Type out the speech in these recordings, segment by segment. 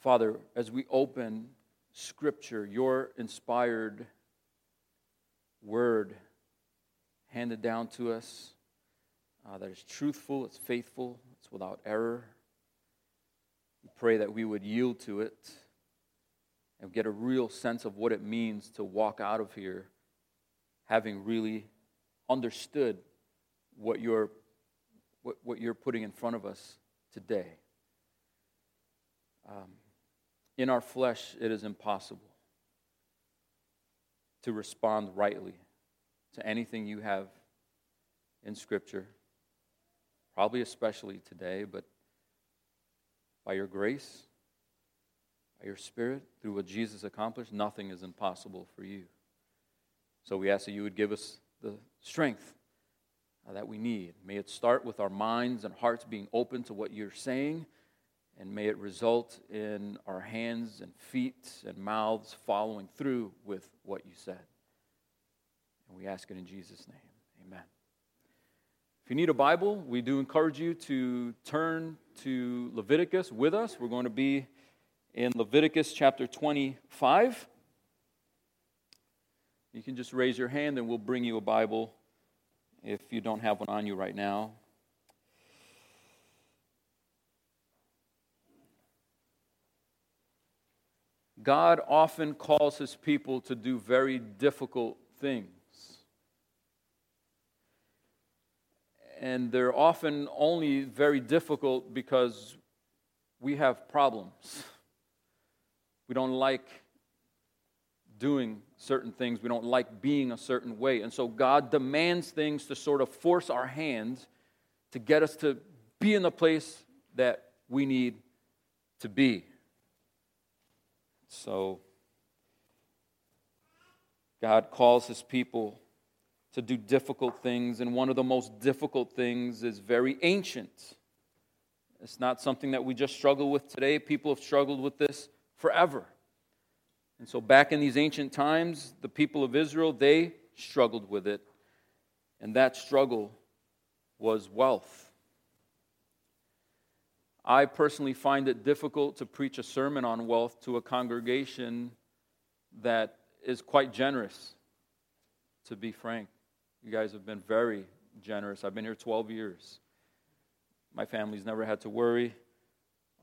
Father, as we open Scripture, your inspired word handed down to us uh, that is truthful, it's faithful, it's without error. We pray that we would yield to it and get a real sense of what it means to walk out of here having really understood what you're, what, what you're putting in front of us today. Um, in our flesh, it is impossible to respond rightly to anything you have in Scripture, probably especially today, but by your grace, by your Spirit, through what Jesus accomplished, nothing is impossible for you. So we ask that you would give us the strength uh, that we need. May it start with our minds and hearts being open to what you're saying, and may it result in our hands and feet and mouths following through with what you said. And we ask it in Jesus' name. Amen. If you need a Bible, we do encourage you to turn to Leviticus with us. We're going to be in Leviticus chapter 25. You can just raise your hand and we'll bring you a Bible if you don't have one on you right now. God often calls his people to do very difficult things. And they're often only very difficult because we have problems. We don't like doing certain things. We don't like being a certain way. And so God demands things to sort of force our hands to get us to be in the place that we need to be. So God calls his people to do difficult things, and one of the most difficult things is very ancient. It's not something that we just struggle with today. People have struggled with this forever. And so, back in these ancient times, the people of Israel, they struggled with it. And that struggle was wealth. I personally find it difficult to preach a sermon on wealth to a congregation that is quite generous, to be frank. You guys have been very generous. I've been here 12 years. My family's never had to worry.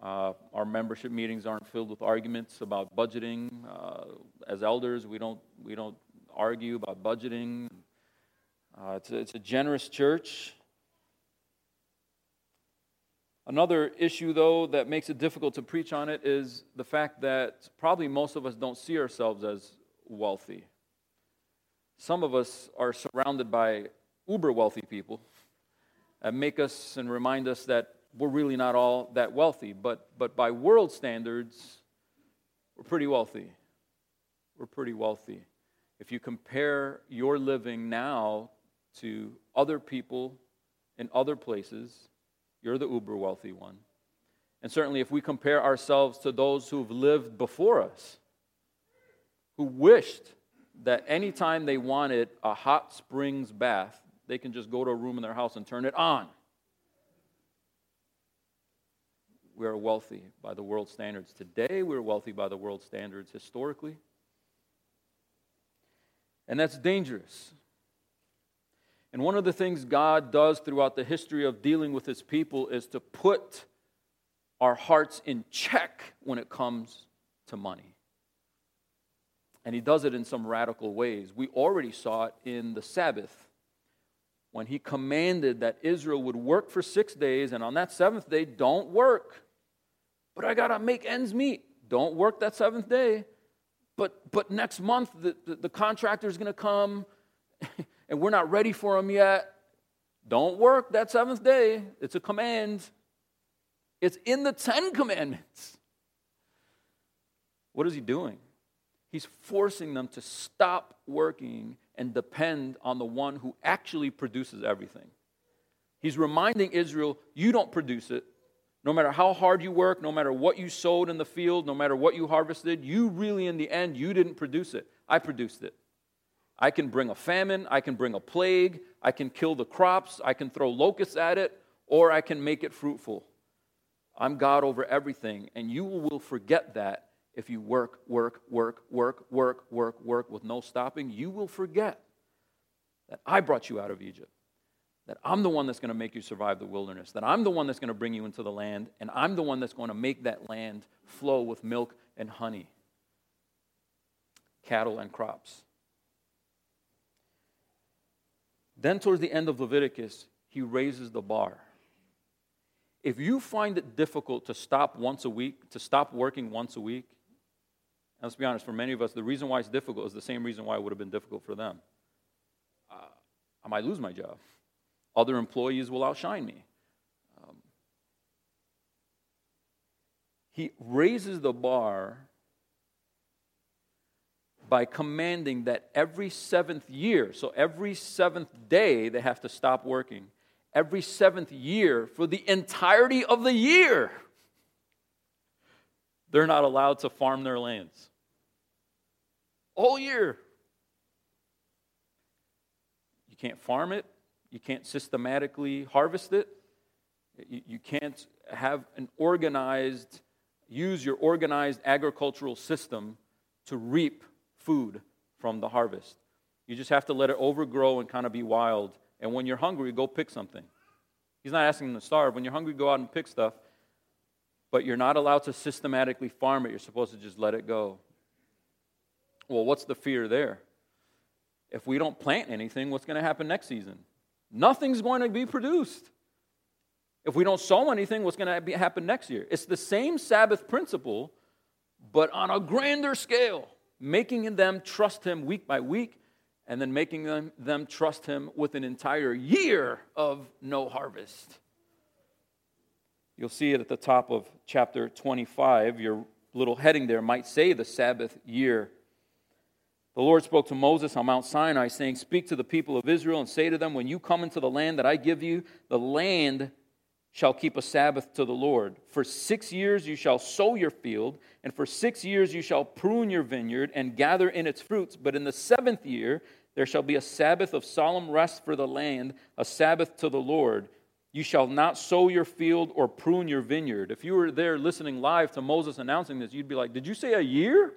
Uh, our membership meetings aren't filled with arguments about budgeting. Uh, as elders, we don't, we don't argue about budgeting. Uh, it's, a, it's a generous church. Another issue, though, that makes it difficult to preach on it is the fact that probably most of us don't see ourselves as wealthy. Some of us are surrounded by uber wealthy people that make us and remind us that we're really not all that wealthy, but, but by world standards, we're pretty wealthy. We're pretty wealthy. If you compare your living now to other people in other places, you're the uber wealthy one. And certainly, if we compare ourselves to those who've lived before us, who wished that anytime they wanted a hot springs bath, they can just go to a room in their house and turn it on we are wealthy by the world standards. Today, we're wealthy by the world standards historically. And that's dangerous. And one of the things God does throughout the history of dealing with his people is to put our hearts in check when it comes to money. And he does it in some radical ways. We already saw it in the Sabbath when he commanded that Israel would work for six days, and on that seventh day, don't work but I got to make ends meet. Don't work that seventh day. But, but next month, the, the, the contractor is going to come and we're not ready for them yet. Don't work that seventh day. It's a command, it's in the Ten Commandments. What is he doing? He's forcing them to stop working and depend on the one who actually produces everything. He's reminding Israel, you don't produce it, no matter how hard you work, no matter what you sowed in the field, no matter what you harvested, you really, in the end, you didn't produce it. I produced it. I can bring a famine, I can bring a plague, I can kill the crops, I can throw locusts at it, or I can make it fruitful. I'm God over everything. And you will forget that if you work, work, work, work, work, work, work with no stopping. You will forget that I brought you out of Egypt, that I'm the one that's going to make you survive the wilderness, that I'm the one that's going to bring you into the land, and I'm the one that's going to make that land flow with milk and honey, cattle and crops. Then, towards the end of Leviticus, he raises the bar. If you find it difficult to stop once a week, to stop working once a week, let's be honest, for many of us, the reason why it's difficult is the same reason why it would have been difficult for them. Uh, I might lose my job. Other employees will outshine me. Um, he raises the bar by commanding that every seventh year, so every seventh day, they have to stop working. Every seventh year, for the entirety of the year, they're not allowed to farm their lands. All year. You can't farm it, you can't systematically harvest it, you, you can't have an organized, use your organized agricultural system to reap food from the harvest. You just have to let it overgrow and kind of be wild. And when you're hungry, go pick something. He's not asking them to starve. When you're hungry, go out and pick stuff. But you're not allowed to systematically farm it. You're supposed to just let it go. Well, what's the fear there? If we don't plant anything, what's going to happen next season? Nothing's going to be produced. If we don't sow anything, what's going to happen next year? It's the same Sabbath principle, but on a grander scale making them trust him week by week, and then making them, them trust him with an entire year of no harvest. You'll see it at the top of chapter 25. Your little heading there might say the Sabbath year. The Lord spoke to Moses on Mount Sinai, saying, Speak to the people of Israel and say to them, When you come into the land that I give you, the land shall keep a Sabbath to the Lord. For six years you shall sow your field, and for six years you shall prune your vineyard and gather in its fruits. But in the seventh year there shall be a Sabbath of solemn rest for the land, a Sabbath to the Lord. You shall not sow your field or prune your vineyard. If you were there listening live to Moses announcing this, you'd be like, Did you say a year?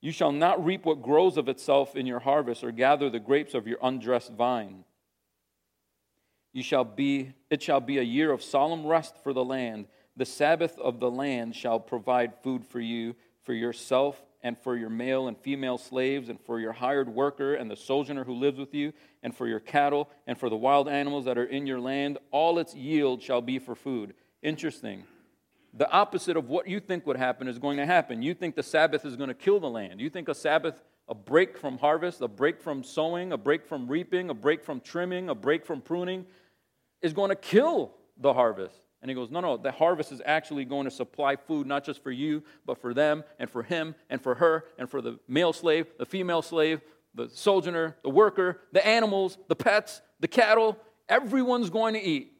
You shall not reap what grows of itself in your harvest, or gather the grapes of your undressed vine. You shall be, it shall be a year of solemn rest for the land. The Sabbath of the land shall provide food for you, for yourself, and for your male and female slaves, and for your hired worker and the sojourner who lives with you, and for your cattle, and for the wild animals that are in your land. All its yield shall be for food. Interesting. The opposite of what you think would happen is going to happen. You think the Sabbath is going to kill the land. You think a Sabbath, a break from harvest, a break from sowing, a break from reaping, a break from trimming, a break from pruning is going to kill the harvest. And he goes, No, no, the harvest is actually going to supply food not just for you, but for them and for him and for her and for the male slave, the female slave, the sojourner, the worker, the animals, the pets, the cattle. Everyone's going to eat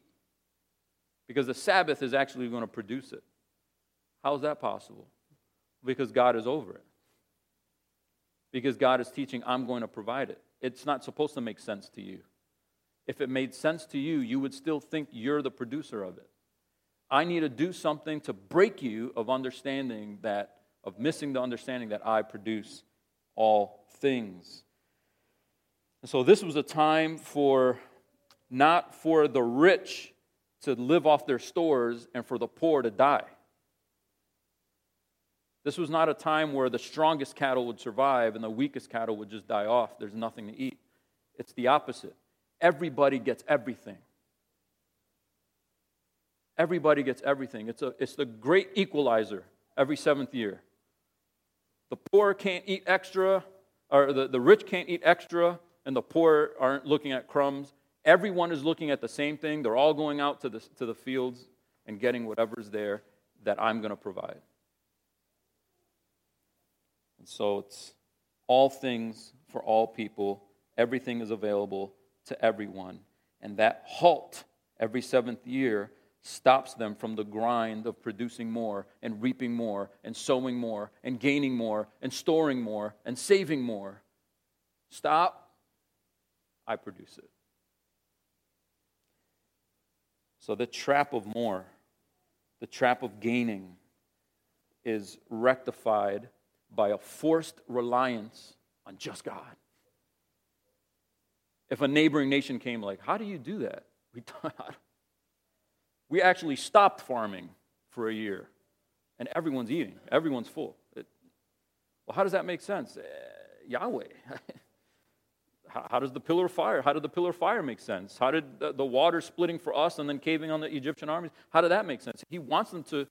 because the Sabbath is actually going to produce it. How is that possible? Because God is over it. Because God is teaching, I'm going to provide it. It's not supposed to make sense to you if it made sense to you, you would still think you're the producer of it. I need to do something to break you of understanding that, of missing the understanding that I produce all things. And so this was a time for not for the rich to live off their stores and for the poor to die. This was not a time where the strongest cattle would survive and the weakest cattle would just die off. There's nothing to eat. It's the opposite everybody gets everything. Everybody gets everything. It's, a, it's the great equalizer every seventh year. The poor can't eat extra, or the, the rich can't eat extra, and the poor aren't looking at crumbs. Everyone is looking at the same thing. They're all going out to the, to the fields and getting whatever's there that I'm going to provide. And so it's all things for all people, everything is available to everyone. And that halt every seventh year stops them from the grind of producing more and reaping more and sowing more and gaining more and storing more and saving more. Stop. I produce it. So the trap of more, the trap of gaining, is rectified by a forced reliance on just God. If a neighboring nation came, like, how do you do that? We, we actually stopped farming for a year, and everyone's eating, everyone's full. It, well, how does that make sense? Uh, Yahweh. how, how, does the pillar of fire, how did the pillar of fire make sense? How did the, the water splitting for us and then caving on the Egyptian armies, how did that make sense? He wants them to,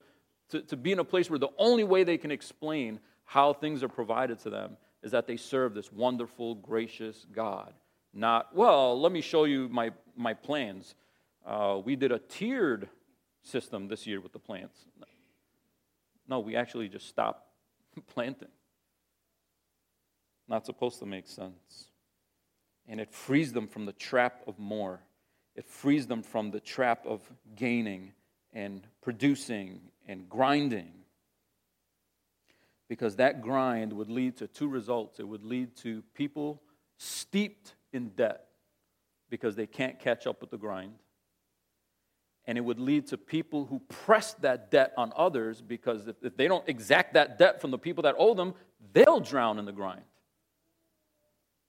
to, to be in a place where the only way they can explain how things are provided to them is that they serve this wonderful, gracious God. Not, well, let me show you my, my plans. Uh, we did a tiered system this year with the plants. No, we actually just stopped planting. Not supposed to make sense. And it frees them from the trap of more. It frees them from the trap of gaining and producing and grinding because that grind would lead to two results. It would lead to people steeped in debt because they can't catch up with the grind. And it would lead to people who press that debt on others because if, if they don't exact that debt from the people that owe them, they'll drown in the grind.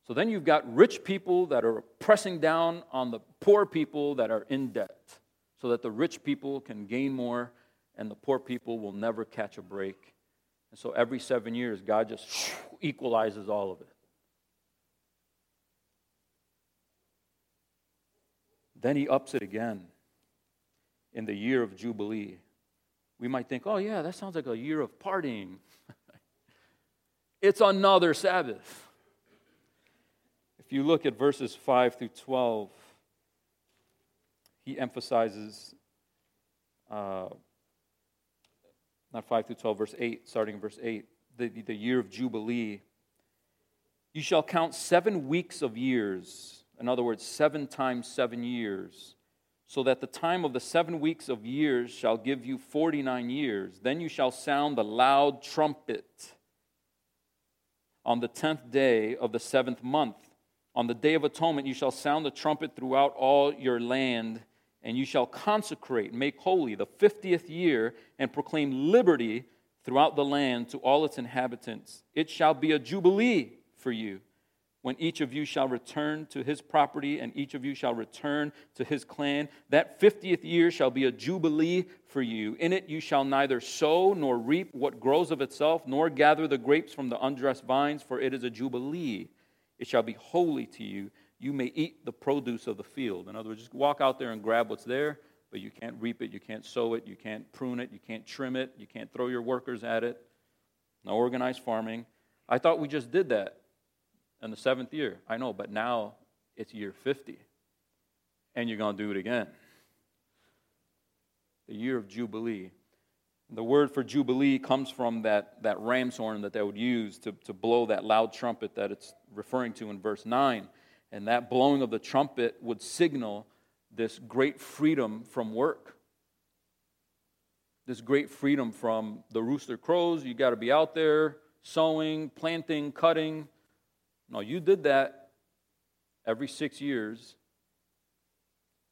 So then you've got rich people that are pressing down on the poor people that are in debt so that the rich people can gain more and the poor people will never catch a break and so every seven years, God just equalizes all of it. Then he ups it again in the year of Jubilee. We might think, oh, yeah, that sounds like a year of partying. it's another Sabbath. If you look at verses 5 through 12, he emphasizes uh, not 5 through 12, verse 8, starting in verse 8, the, the year of Jubilee. You shall count seven weeks of years, in other words, seven times seven years, so that the time of the seven weeks of years shall give you 49 years. Then you shall sound the loud trumpet on the tenth day of the seventh month. On the day of atonement, you shall sound the trumpet throughout all your land and you shall consecrate, make holy the fiftieth year, and proclaim liberty throughout the land to all its inhabitants. It shall be a jubilee for you, when each of you shall return to his property, and each of you shall return to his clan. That fiftieth year shall be a jubilee for you. In it you shall neither sow nor reap what grows of itself, nor gather the grapes from the undressed vines, for it is a jubilee. It shall be holy to you you may eat the produce of the field. In other words, just walk out there and grab what's there, but you can't reap it, you can't sow it, you can't prune it, you can't trim it, you can't throw your workers at it. No organized farming. I thought we just did that in the seventh year. I know, but now it's year 50, and you're going to do it again. The year of Jubilee. The word for Jubilee comes from that, that ram's horn that they would use to, to blow that loud trumpet that it's referring to in verse 9. And that blowing of the trumpet would signal this great freedom from work. This great freedom from the rooster crows. You got to be out there sowing, planting, cutting. No, you did that every six years,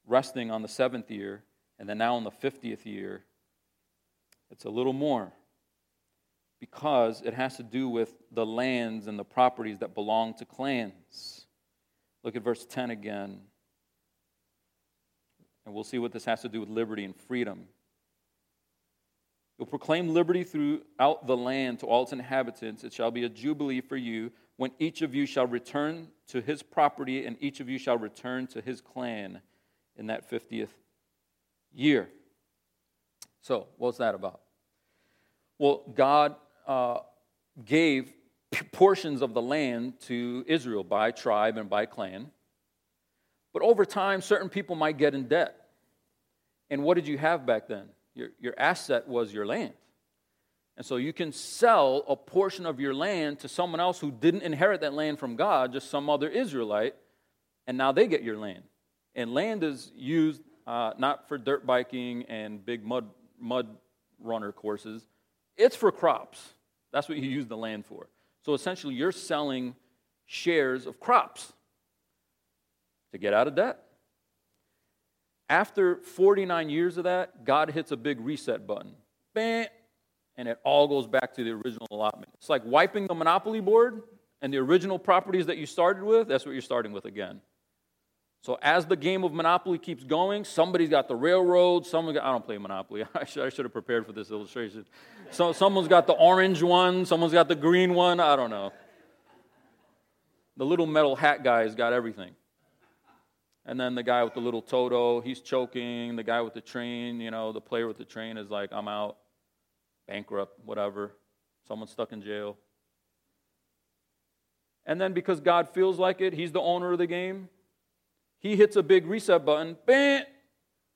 resting on the seventh year, and then now in the 50th year. It's a little more because it has to do with the lands and the properties that belong to clans. Look at verse 10 again. And we'll see what this has to do with liberty and freedom. You'll proclaim liberty throughout the land to all its inhabitants. It shall be a jubilee for you when each of you shall return to his property and each of you shall return to his clan in that 50th year. So, what's that about? Well, God uh, gave portions of the land to Israel by tribe and by clan. But over time, certain people might get in debt. And what did you have back then? Your, your asset was your land. And so you can sell a portion of your land to someone else who didn't inherit that land from God, just some other Israelite, and now they get your land. And land is used uh, not for dirt biking and big mud, mud runner courses, it's for crops. That's what you use the land for. So essentially, you're selling shares of crops to get out of debt. After 49 years of that, God hits a big reset button. Bam! And it all goes back to the original allotment. It's like wiping the monopoly board and the original properties that you started with, that's what you're starting with again. So as the game of Monopoly keeps going, somebody's got the railroad, someone got, I don't play Monopoly. I should, I should have prepared for this illustration. So someone's got the orange one, someone's got the green one, I don't know. The little metal hat guy's got everything. And then the guy with the little Toto, he's choking. The guy with the train, you know, the player with the train is like, I'm out, bankrupt, whatever. someone stuck in jail. And then because God feels like it, he's the owner of the game he hits a big reset button, bam,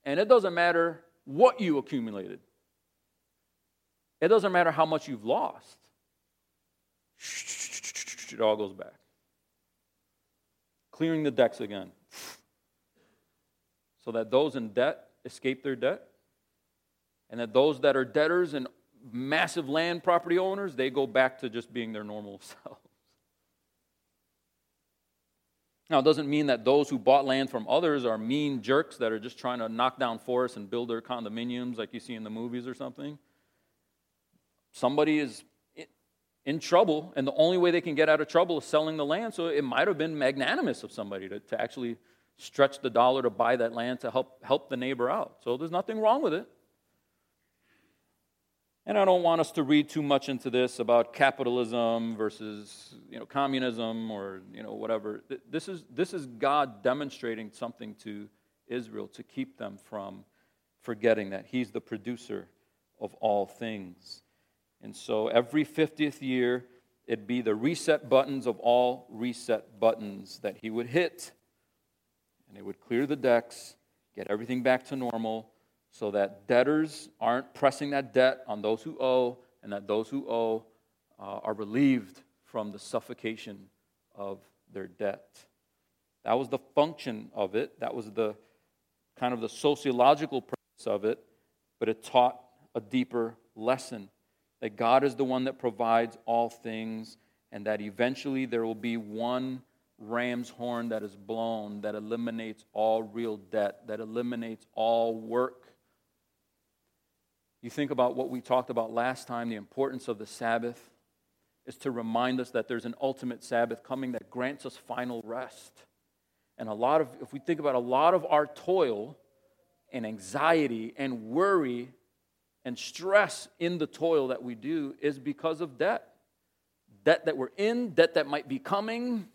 and it doesn't matter what you accumulated. It doesn't matter how much you've lost. It all goes back. Clearing the decks again. So that those in debt escape their debt. And that those that are debtors and massive land property owners, they go back to just being their normal selves. Now, it doesn't mean that those who bought land from others are mean jerks that are just trying to knock down forests and build their condominiums like you see in the movies or something. Somebody is in trouble, and the only way they can get out of trouble is selling the land. So it might have been magnanimous of somebody to, to actually stretch the dollar to buy that land to help, help the neighbor out. So there's nothing wrong with it. And I don't want us to read too much into this about capitalism versus you know, communism or you know, whatever. This is, this is God demonstrating something to Israel to keep them from forgetting that He's the producer of all things. And so every 50th year, it'd be the reset buttons of all reset buttons that He would hit. And it would clear the decks, get everything back to normal so that debtors aren't pressing that debt on those who owe, and that those who owe uh, are relieved from the suffocation of their debt. That was the function of it. That was the kind of the sociological purpose of it, but it taught a deeper lesson that God is the one that provides all things, and that eventually there will be one ram's horn that is blown that eliminates all real debt, that eliminates all work you think about what we talked about last time, the importance of the Sabbath is to remind us that there's an ultimate Sabbath coming that grants us final rest. And a lot of, if we think about a lot of our toil and anxiety and worry and stress in the toil that we do is because of debt. Debt that we're in, debt that might be coming.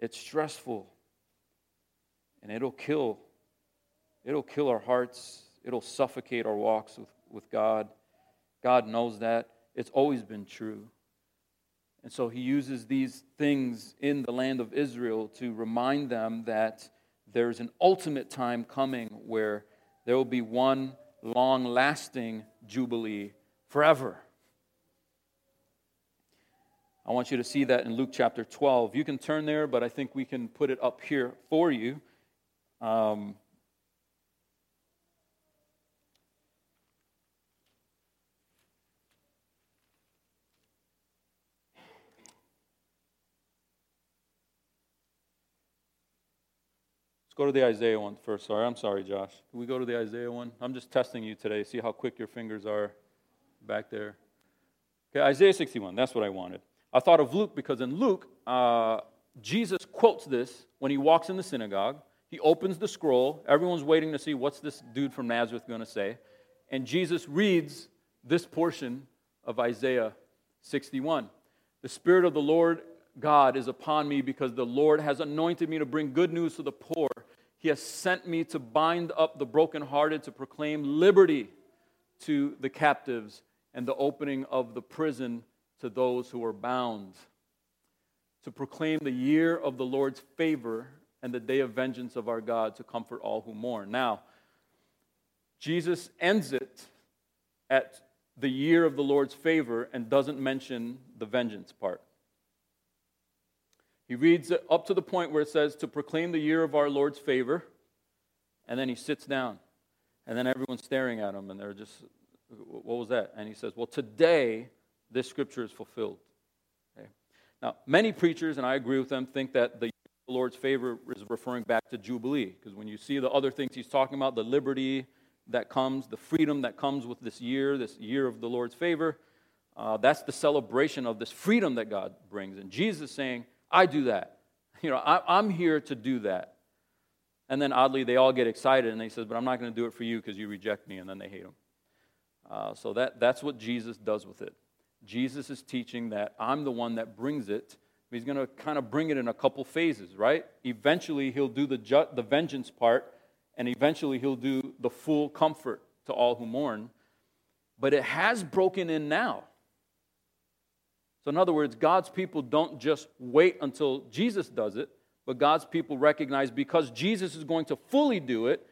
It's stressful and it'll kill It'll kill our hearts, it'll suffocate our walks with, with God. God knows that. It's always been true. And so he uses these things in the land of Israel to remind them that there's an ultimate time coming where there will be one long lasting Jubilee forever. I want you to see that in Luke chapter 12. You can turn there, but I think we can put it up here for you. Um, go to the Isaiah one first. Sorry, I'm sorry, Josh. Can we go to the Isaiah one? I'm just testing you today. See how quick your fingers are back there. Okay, Isaiah 61. That's what I wanted. I thought of Luke because in Luke, uh, Jesus quotes this when he walks in the synagogue. He opens the scroll. Everyone's waiting to see what's this dude from Nazareth going to say. And Jesus reads this portion of Isaiah 61. The Spirit of the Lord God is upon me because the Lord has anointed me to bring good news to the poor. He has sent me to bind up the brokenhearted, to proclaim liberty to the captives, and the opening of the prison to those who are bound. To proclaim the year of the Lord's favor and the day of vengeance of our God to comfort all who mourn. Now, Jesus ends it at the year of the Lord's favor and doesn't mention the vengeance part. He reads it up to the point where it says, to proclaim the year of our Lord's favor, and then he sits down. And then everyone's staring at him, and they're just, what was that? And he says, well, today this scripture is fulfilled. Okay. Now, many preachers, and I agree with them, think that the Lord's favor is referring back to Jubilee, because when you see the other things he's talking about, the liberty that comes, the freedom that comes with this year, this year of the Lord's favor, uh, that's the celebration of this freedom that God brings. And Jesus saying, I do that. You know, I, I'm here to do that. And then oddly, they all get excited and they says, But I'm not going to do it for you because you reject me, and then they hate him. Uh, so that, that's what Jesus does with it. Jesus is teaching that I'm the one that brings it. He's going to kind of bring it in a couple phases, right? Eventually, he'll do the, ju- the vengeance part, and eventually, he'll do the full comfort to all who mourn. But it has broken in now. So, in other words, God's people don't just wait until Jesus does it, but God's people recognize because Jesus is going to fully do it,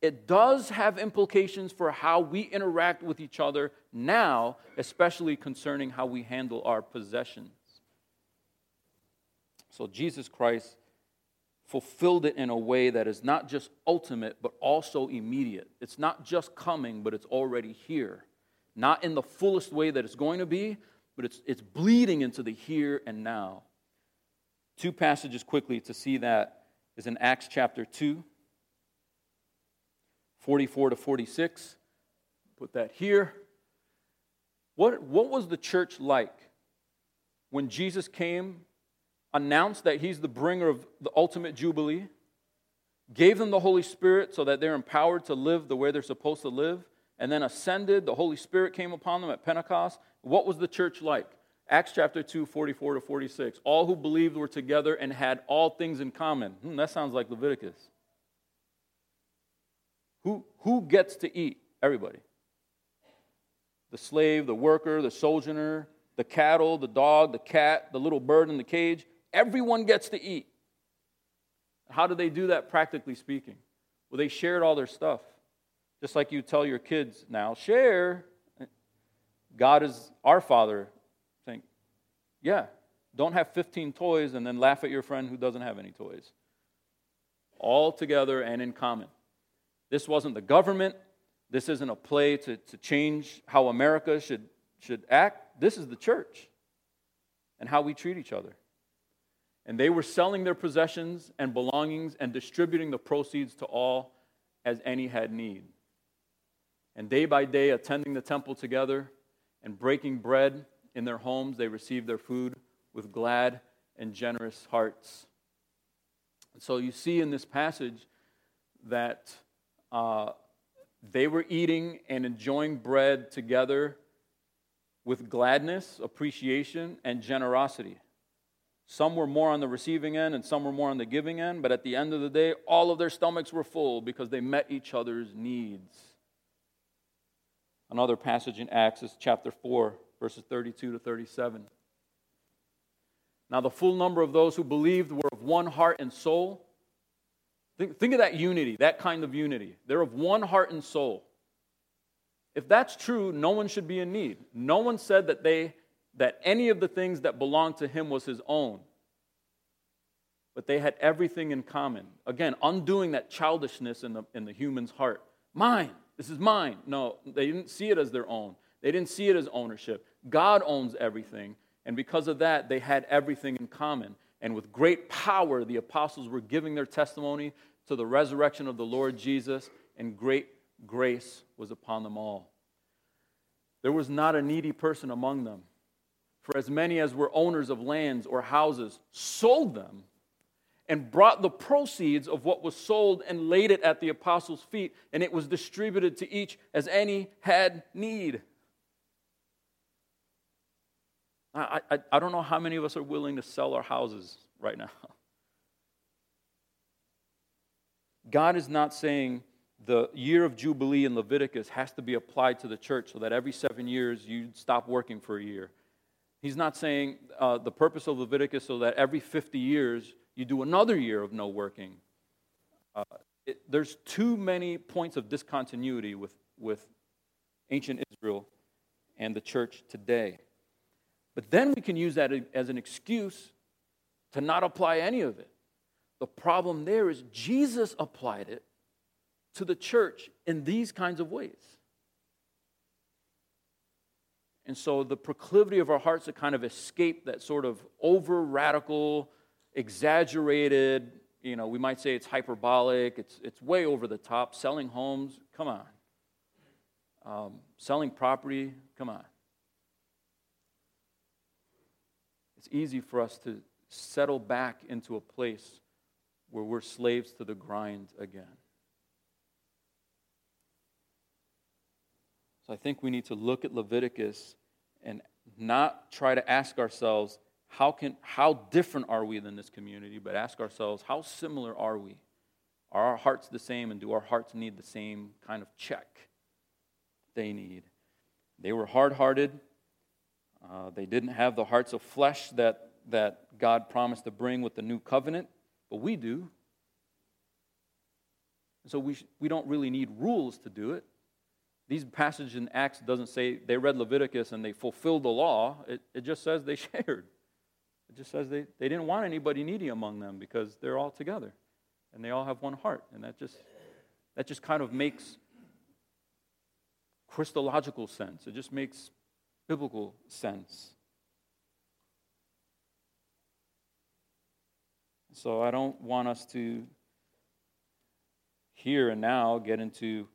it does have implications for how we interact with each other now, especially concerning how we handle our possessions. So, Jesus Christ fulfilled it in a way that is not just ultimate, but also immediate. It's not just coming, but it's already here. Not in the fullest way that it's going to be, but it's, it's bleeding into the here and now. Two passages quickly to see that is in Acts chapter 2, 44 to 46. Put that here. What, what was the church like when Jesus came, announced that he's the bringer of the ultimate Jubilee, gave them the Holy Spirit so that they're empowered to live the way they're supposed to live, and then ascended? The Holy Spirit came upon them at Pentecost. What was the church like? Acts chapter 2, 44 to 46. All who believed were together and had all things in common. Hmm, that sounds like Leviticus. Who, who gets to eat? Everybody. The slave, the worker, the sojourner, the cattle, the dog, the cat, the little bird in the cage. Everyone gets to eat. How do they do that, practically speaking? Well, they shared all their stuff. Just like you tell your kids now, share. God is our Father. Think, yeah, don't have 15 toys and then laugh at your friend who doesn't have any toys. All together and in common. This wasn't the government. This isn't a play to, to change how America should, should act. This is the church and how we treat each other. And they were selling their possessions and belongings and distributing the proceeds to all as any had need. And day by day, attending the temple together and breaking bread in their homes, they received their food with glad and generous hearts. And so you see in this passage that uh, they were eating and enjoying bread together with gladness, appreciation, and generosity. Some were more on the receiving end and some were more on the giving end, but at the end of the day, all of their stomachs were full because they met each other's needs. Another passage in Acts is chapter 4, verses 32 to 37. Now, the full number of those who believed were of one heart and soul. Think, think of that unity, that kind of unity. They're of one heart and soul. If that's true, no one should be in need. No one said that they that any of the things that belonged to him was his own. But they had everything in common. Again, undoing that childishness in the, in the human's heart. Mine. This is mine. No, they didn't see it as their own. They didn't see it as ownership. God owns everything. And because of that, they had everything in common. And with great power, the apostles were giving their testimony to the resurrection of the Lord Jesus, and great grace was upon them all. There was not a needy person among them. For as many as were owners of lands or houses sold them and brought the proceeds of what was sold and laid it at the apostles' feet, and it was distributed to each as any had need. I, I, I don't know how many of us are willing to sell our houses right now. God is not saying the year of Jubilee in Leviticus has to be applied to the church so that every seven years you stop working for a year. He's not saying uh, the purpose of Leviticus so that every 50 years you do another year of no working. Uh, it, there's too many points of discontinuity with, with ancient Israel and the church today. But then we can use that as an excuse to not apply any of it. The problem there is Jesus applied it to the church in these kinds of ways. And so the proclivity of our hearts to kind of escape that sort of over radical exaggerated, you know, we might say it's hyperbolic, it's, it's way over the top. Selling homes, come on. Um, selling property, come on. It's easy for us to settle back into a place where we're slaves to the grind again. So I think we need to look at Leviticus and not try to ask ourselves, how, can, how different are we than this community, but ask ourselves, how similar are we? Are our hearts the same, and do our hearts need the same kind of check they need? They were hard hearted. Uh, they didn't have the hearts of flesh that, that God promised to bring with the new covenant, but we do. So we, we don't really need rules to do it. These passages in Acts doesn't say they read Leviticus and they fulfilled the law. It, it just says they shared. It just says they, they didn't want anybody needy among them because they're all together and they all have one heart. And that just, that just kind of makes Christological sense. It just makes biblical sense. So I don't want us to here and now get into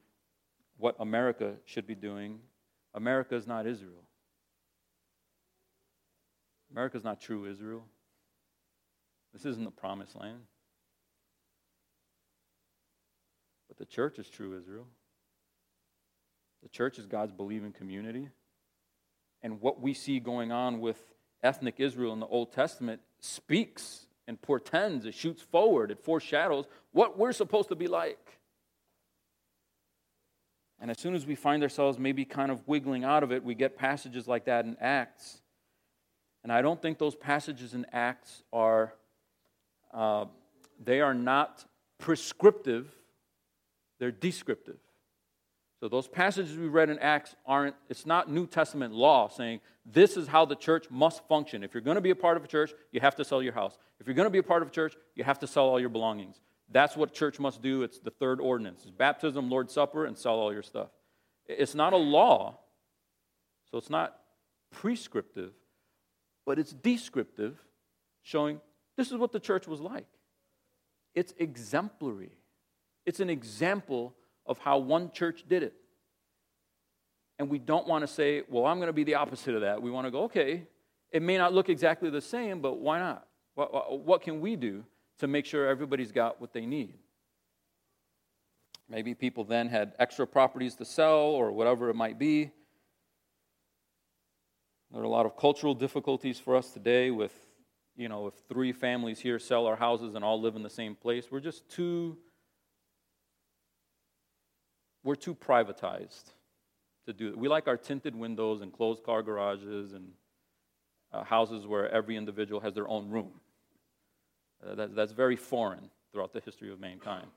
what America should be doing. America is not Israel. America is not true Israel. This isn't the promised land. But the church is true Israel. The church is God's believing community. And what we see going on with ethnic Israel in the Old Testament speaks and portends, it shoots forward, it foreshadows what we're supposed to be like. And as soon as we find ourselves maybe kind of wiggling out of it, we get passages like that in Acts. And I don't think those passages in Acts are, uh, they are not prescriptive, they're descriptive. So those passages we read in Acts aren't, it's not New Testament law saying this is how the church must function. If you're going to be a part of a church, you have to sell your house. If you're going to be a part of a church, you have to sell all your belongings. That's what church must do. It's the third ordinance. It's baptism, Lord's Supper, and sell all your stuff. It's not a law, so it's not prescriptive, but it's descriptive, showing this is what the church was like. It's exemplary. It's an example of how one church did it. And we don't want to say, well, I'm going to be the opposite of that. We want to go, okay, it may not look exactly the same, but why not? What, what can we do to make sure everybody's got what they need? Maybe people then had extra properties to sell or whatever it might be. There are a lot of cultural difficulties for us today with, you know, if three families here sell our houses and all live in the same place, we're just too we're too privatized to do it. We like our tinted windows and closed car garages and uh, houses where every individual has their own room. Uh, that, that's very foreign throughout the history of mankind.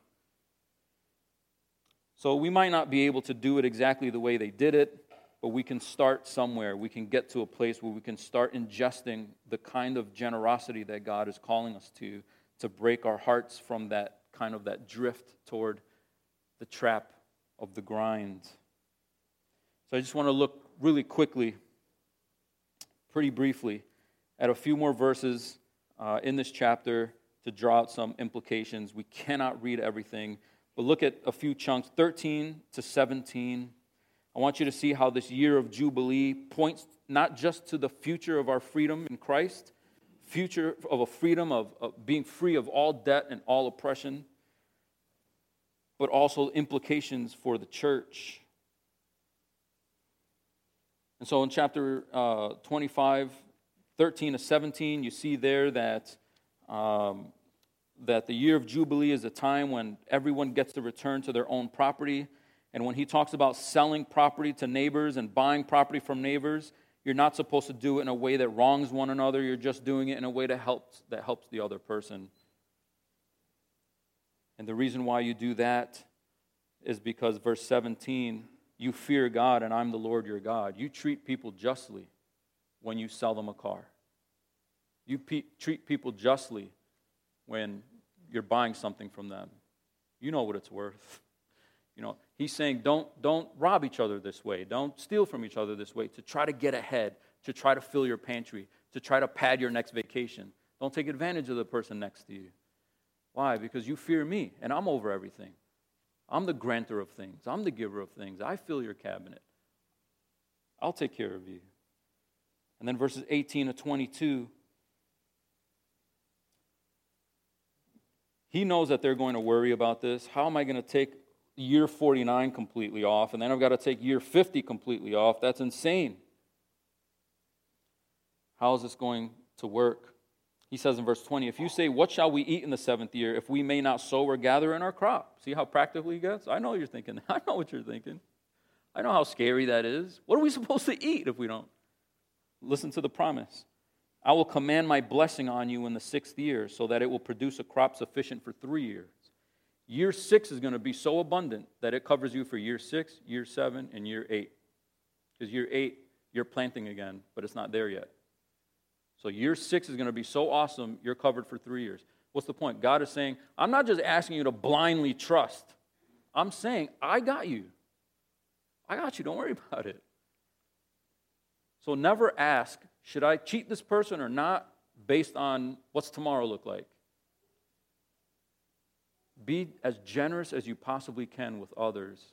So we might not be able to do it exactly the way they did it, but we can start somewhere. We can get to a place where we can start ingesting the kind of generosity that God is calling us to, to break our hearts from that kind of that drift toward the trap of the grind. So I just want to look really quickly, pretty briefly, at a few more verses uh, in this chapter to draw out some implications. We cannot read everything, but look at a few chunks 13 to 17. I want you to see how this year of Jubilee points not just to the future of our freedom in Christ, future of a freedom of, of being free of all debt and all oppression, but also implications for the church. And so in chapter uh, 25, 13 to 17, you see there that, um, that the year of Jubilee is a time when everyone gets to return to their own property. And when he talks about selling property to neighbors and buying property from neighbors, you're not supposed to do it in a way that wrongs one another. You're just doing it in a way that helps, that helps the other person. And the reason why you do that is because, verse 17, you fear God and I'm the Lord your God. You treat people justly when you sell them a car. You pe- treat people justly when you're buying something from them. You know what it's worth. You know, he's saying don't, don't rob each other this way. Don't steal from each other this way to try to get ahead, to try to fill your pantry, to try to pad your next vacation. Don't take advantage of the person next to you. Why? Because you fear me, and I'm over everything. I'm the granter of things, I'm the giver of things. I fill your cabinet. I'll take care of you. And then verses 18 to 22. He knows that they're going to worry about this. How am I going to take year 49 completely off, and then I've got to take year 50 completely off? That's insane. How is this going to work? He says in verse 20, If you say, What shall we eat in the seventh year if we may not sow or gather in our crop? See how practical he gets? I know you're thinking. I know what you're thinking. I know how scary that is. What are we supposed to eat if we don't? Listen to the promise. I will command my blessing on you in the sixth year so that it will produce a crop sufficient for three years. Year six is going to be so abundant that it covers you for year six, year seven, and year eight. Because year eight, you're planting again, but it's not there yet. So year six is going to be so awesome, you're covered for three years. What's the point? God is saying, I'm not just asking you to blindly trust. I'm saying, I got you. I got you. Don't worry about it. So never ask, should I cheat this person or not, based on what's tomorrow look like. Be as generous as you possibly can with others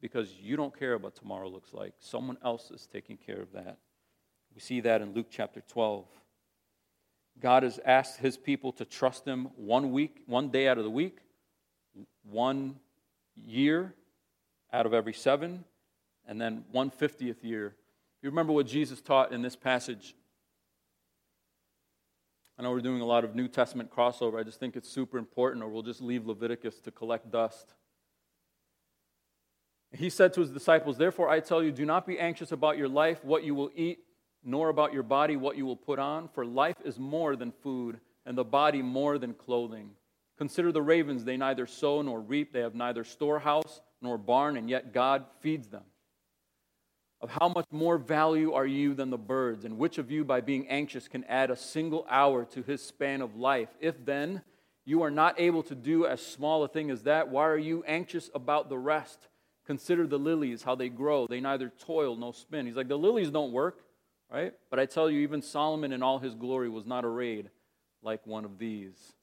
because you don't care what tomorrow looks like. Someone else is taking care of that. We see that in Luke chapter 12. God has asked his people to trust him one week, one day out of the week, one year out of every seven, and then one fiftieth year. You remember what Jesus taught in this passage? I know we're doing a lot of New Testament crossover. I just think it's super important, or we'll just leave Leviticus to collect dust. He said to his disciples, Therefore I tell you, do not be anxious about your life, what you will eat nor about your body what you will put on, for life is more than food, and the body more than clothing. Consider the ravens, they neither sow nor reap, they have neither storehouse nor barn, and yet God feeds them. Of how much more value are you than the birds? And which of you, by being anxious, can add a single hour to his span of life? If then you are not able to do as small a thing as that, why are you anxious about the rest? Consider the lilies, how they grow. They neither toil nor spin. He's like, the lilies don't work right? But I tell you, even Solomon in all his glory was not arrayed like one of these.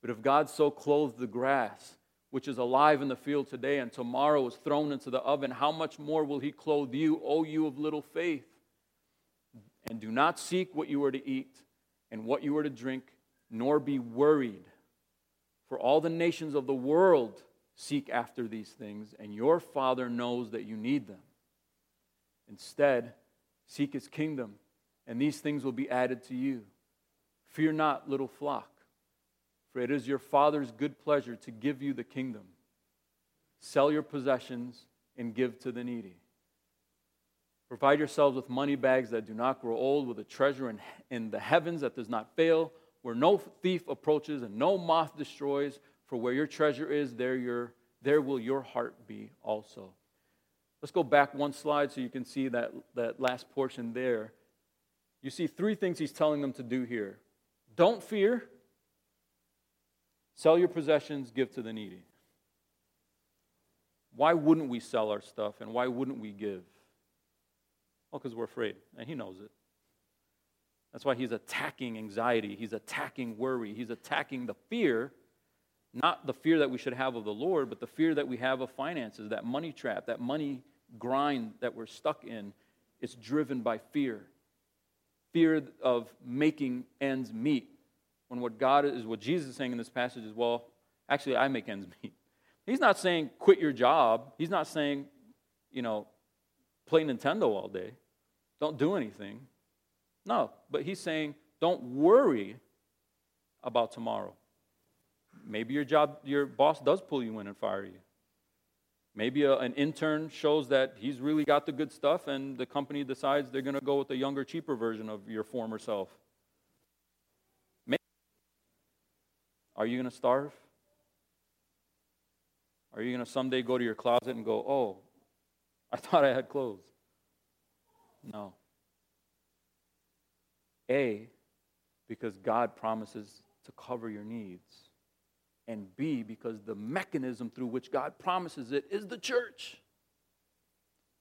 But if God so clothed the grass, which is alive in the field today and tomorrow is thrown into the oven, how much more will he clothe you, O you of little faith? And do not seek what you are to eat and what you are to drink, nor be worried. For all the nations of the world seek after these things, and your Father knows that you need them. Instead, Seek his kingdom, and these things will be added to you. Fear not, little flock, for it is your Father's good pleasure to give you the kingdom. Sell your possessions and give to the needy. Provide yourselves with money bags that do not grow old, with a treasure in, in the heavens that does not fail, where no thief approaches and no moth destroys. For where your treasure is, there, your, there will your heart be also. Let's go back one slide so you can see that, that last portion there. You see three things he's telling them to do here don't fear, sell your possessions, give to the needy. Why wouldn't we sell our stuff and why wouldn't we give? Well, because we're afraid, and he knows it. That's why he's attacking anxiety, he's attacking worry, he's attacking the fear not the fear that we should have of the Lord, but the fear that we have of finances, that money trap, that money grind that we're stuck in. It's driven by fear fear of making ends meet. When what God is, what Jesus is saying in this passage is, well, actually, I make ends meet. He's not saying quit your job. He's not saying, you know, play Nintendo all day. Don't do anything. No, but he's saying, don't worry about tomorrow. Maybe your job, your boss does pull you in and fire you. Maybe a, an intern shows that he's really got the good stuff, and the company decides they're going to go with the younger, cheaper version of your former self. Are you going to starve? Are you going to someday go to your closet and go, oh, I thought I had clothes? No. A, because God promises to cover your needs and B, because the mechanism through which God promises it is the church.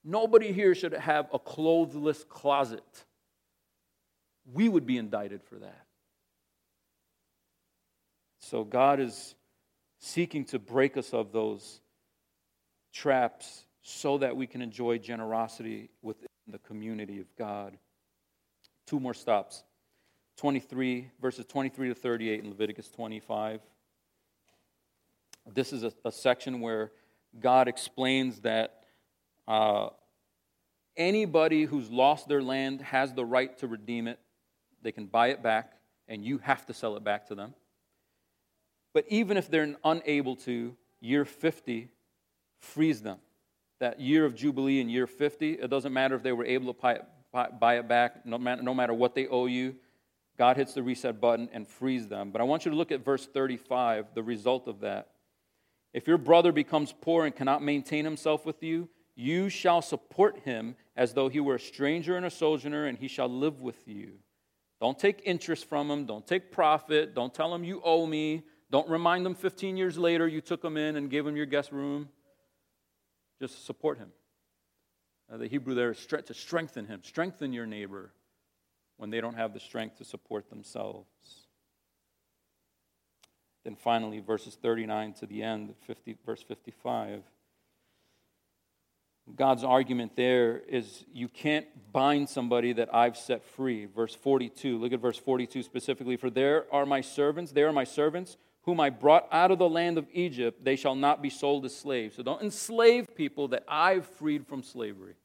Nobody here should have a clothless closet. We would be indicted for that. So God is seeking to break us of those traps so that we can enjoy generosity within the community of God. Two more stops 23, verses 23 to 38 in Leviticus 25. This is a, a section where God explains that uh, anybody who's lost their land has the right to redeem it. They can buy it back, and you have to sell it back to them. But even if they're unable to, year 50 frees them. That year of Jubilee in year 50, it doesn't matter if they were able to buy it, back, no matter what they owe you. God hits the reset button and frees them. But I want you to look at verse 35, the result of that. If your brother becomes poor and cannot maintain himself with you, you shall support him as though he were a stranger and a sojourner, and he shall live with you. Don't take interest from him. Don't take profit. Don't tell him you owe me. Don't remind them 15 years later you took them in and gave them your guest room. Just support him. Uh, the Hebrew there is to strengthen him. Strengthen your neighbor when they don't have the strength to support themselves. Then finally, verses 39 to the end, 50, verse 55. God's argument there is you can't bind somebody that I've set free. Verse 42, look at verse 42 specifically. For there are my servants, there are my servants, whom I brought out of the land of Egypt. They shall not be sold as slaves. So don't enslave people that I've freed from slavery.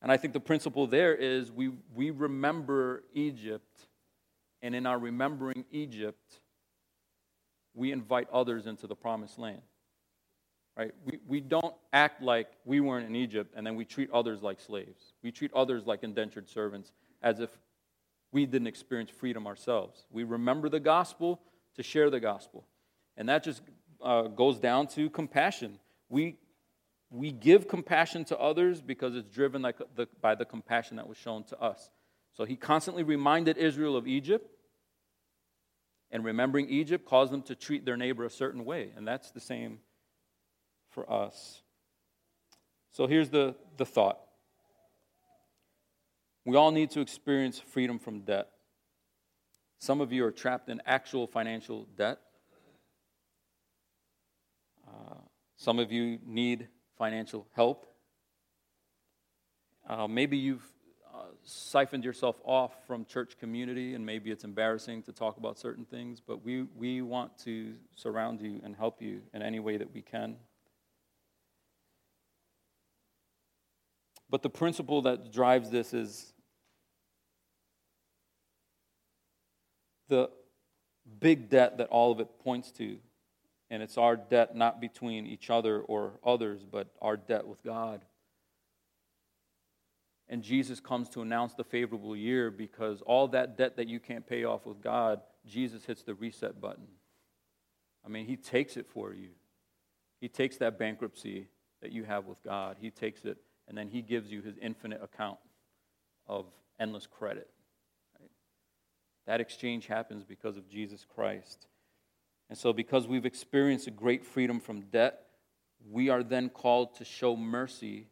And I think the principle there is we, we remember Egypt, and in our remembering Egypt, we invite others into the promised land. Right? We, we don't act like we weren't in Egypt and then we treat others like slaves. We treat others like indentured servants as if we didn't experience freedom ourselves. We remember the gospel to share the gospel. And that just uh, goes down to compassion. We, we give compassion to others because it's driven like the, by the compassion that was shown to us. So he constantly reminded Israel of Egypt and remembering Egypt caused them to treat their neighbor a certain way. And that's the same for us. So here's the, the thought we all need to experience freedom from debt. Some of you are trapped in actual financial debt. Uh, some of you need financial help. Uh, maybe you've siphoned yourself off from church community, and maybe it's embarrassing to talk about certain things, but we, we want to surround you and help you in any way that we can. But the principle that drives this is the big debt that all of it points to. And it's our debt not between each other or others, but our debt with God. And Jesus comes to announce the favorable year because all that debt that you can't pay off with God, Jesus hits the reset button. I mean, He takes it for you. He takes that bankruptcy that you have with God, He takes it, and then He gives you His infinite account of endless credit. That exchange happens because of Jesus Christ. And so, because we've experienced a great freedom from debt, we are then called to show mercy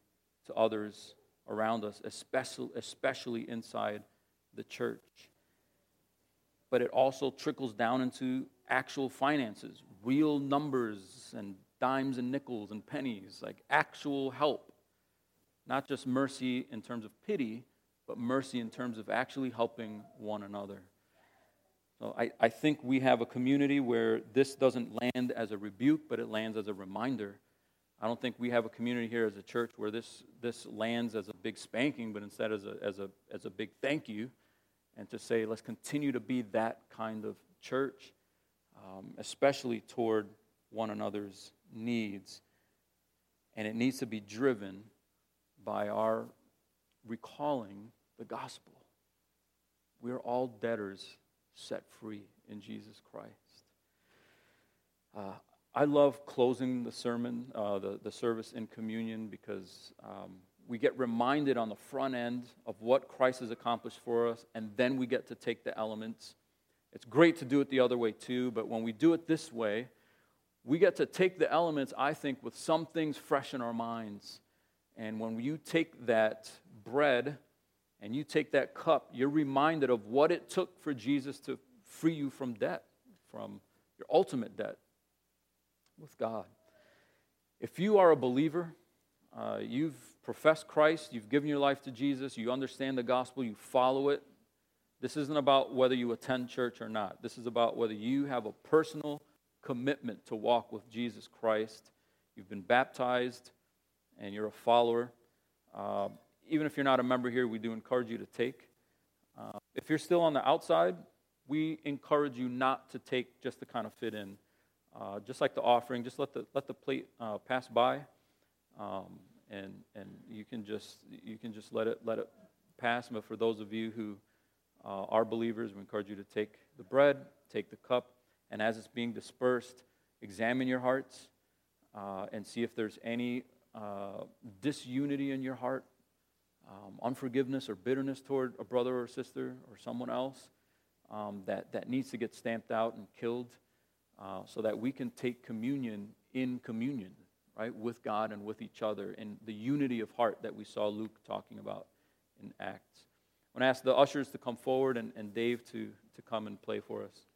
to others around us, especially, especially inside the church. But it also trickles down into actual finances, real numbers and dimes and nickels and pennies, like actual help. Not just mercy in terms of pity, but mercy in terms of actually helping one another. So I, I think we have a community where this doesn't land as a rebuke, but it lands as a reminder I don't think we have a community here as a church where this, this lands as a big spanking, but instead as a, as, a, as a big thank you, and to say, let's continue to be that kind of church, um, especially toward one another's needs. And it needs to be driven by our recalling the gospel. We are all debtors set free in Jesus Christ. Uh, I love closing the sermon, uh, the, the service in communion, because um, we get reminded on the front end of what Christ has accomplished for us, and then we get to take the elements. It's great to do it the other way too, but when we do it this way, we get to take the elements, I think, with some things fresh in our minds. And when you take that bread and you take that cup, you're reminded of what it took for Jesus to free you from debt, from your ultimate debt with God. If you are a believer, uh, you've professed Christ, you've given your life to Jesus, you understand the gospel, you follow it. This isn't about whether you attend church or not. This is about whether you have a personal commitment to walk with Jesus Christ. You've been baptized and you're a follower. Uh, even if you're not a member here, we do encourage you to take. Uh, if you're still on the outside, we encourage you not to take just to kind of fit in. Uh, just like the offering, just let the, let the plate uh, pass by, um, and, and you, can just, you can just let it, let it pass. But for those of you who uh, are believers, we encourage you to take the bread, take the cup, and as it's being dispersed, examine your hearts uh, and see if there's any uh, disunity in your heart, um, unforgiveness or bitterness toward a brother or sister or someone else um, that, that needs to get stamped out and killed uh, so that we can take communion in communion, right, with God and with each other in the unity of heart that we saw Luke talking about in Acts. I want to ask the ushers to come forward and, and Dave to, to come and play for us.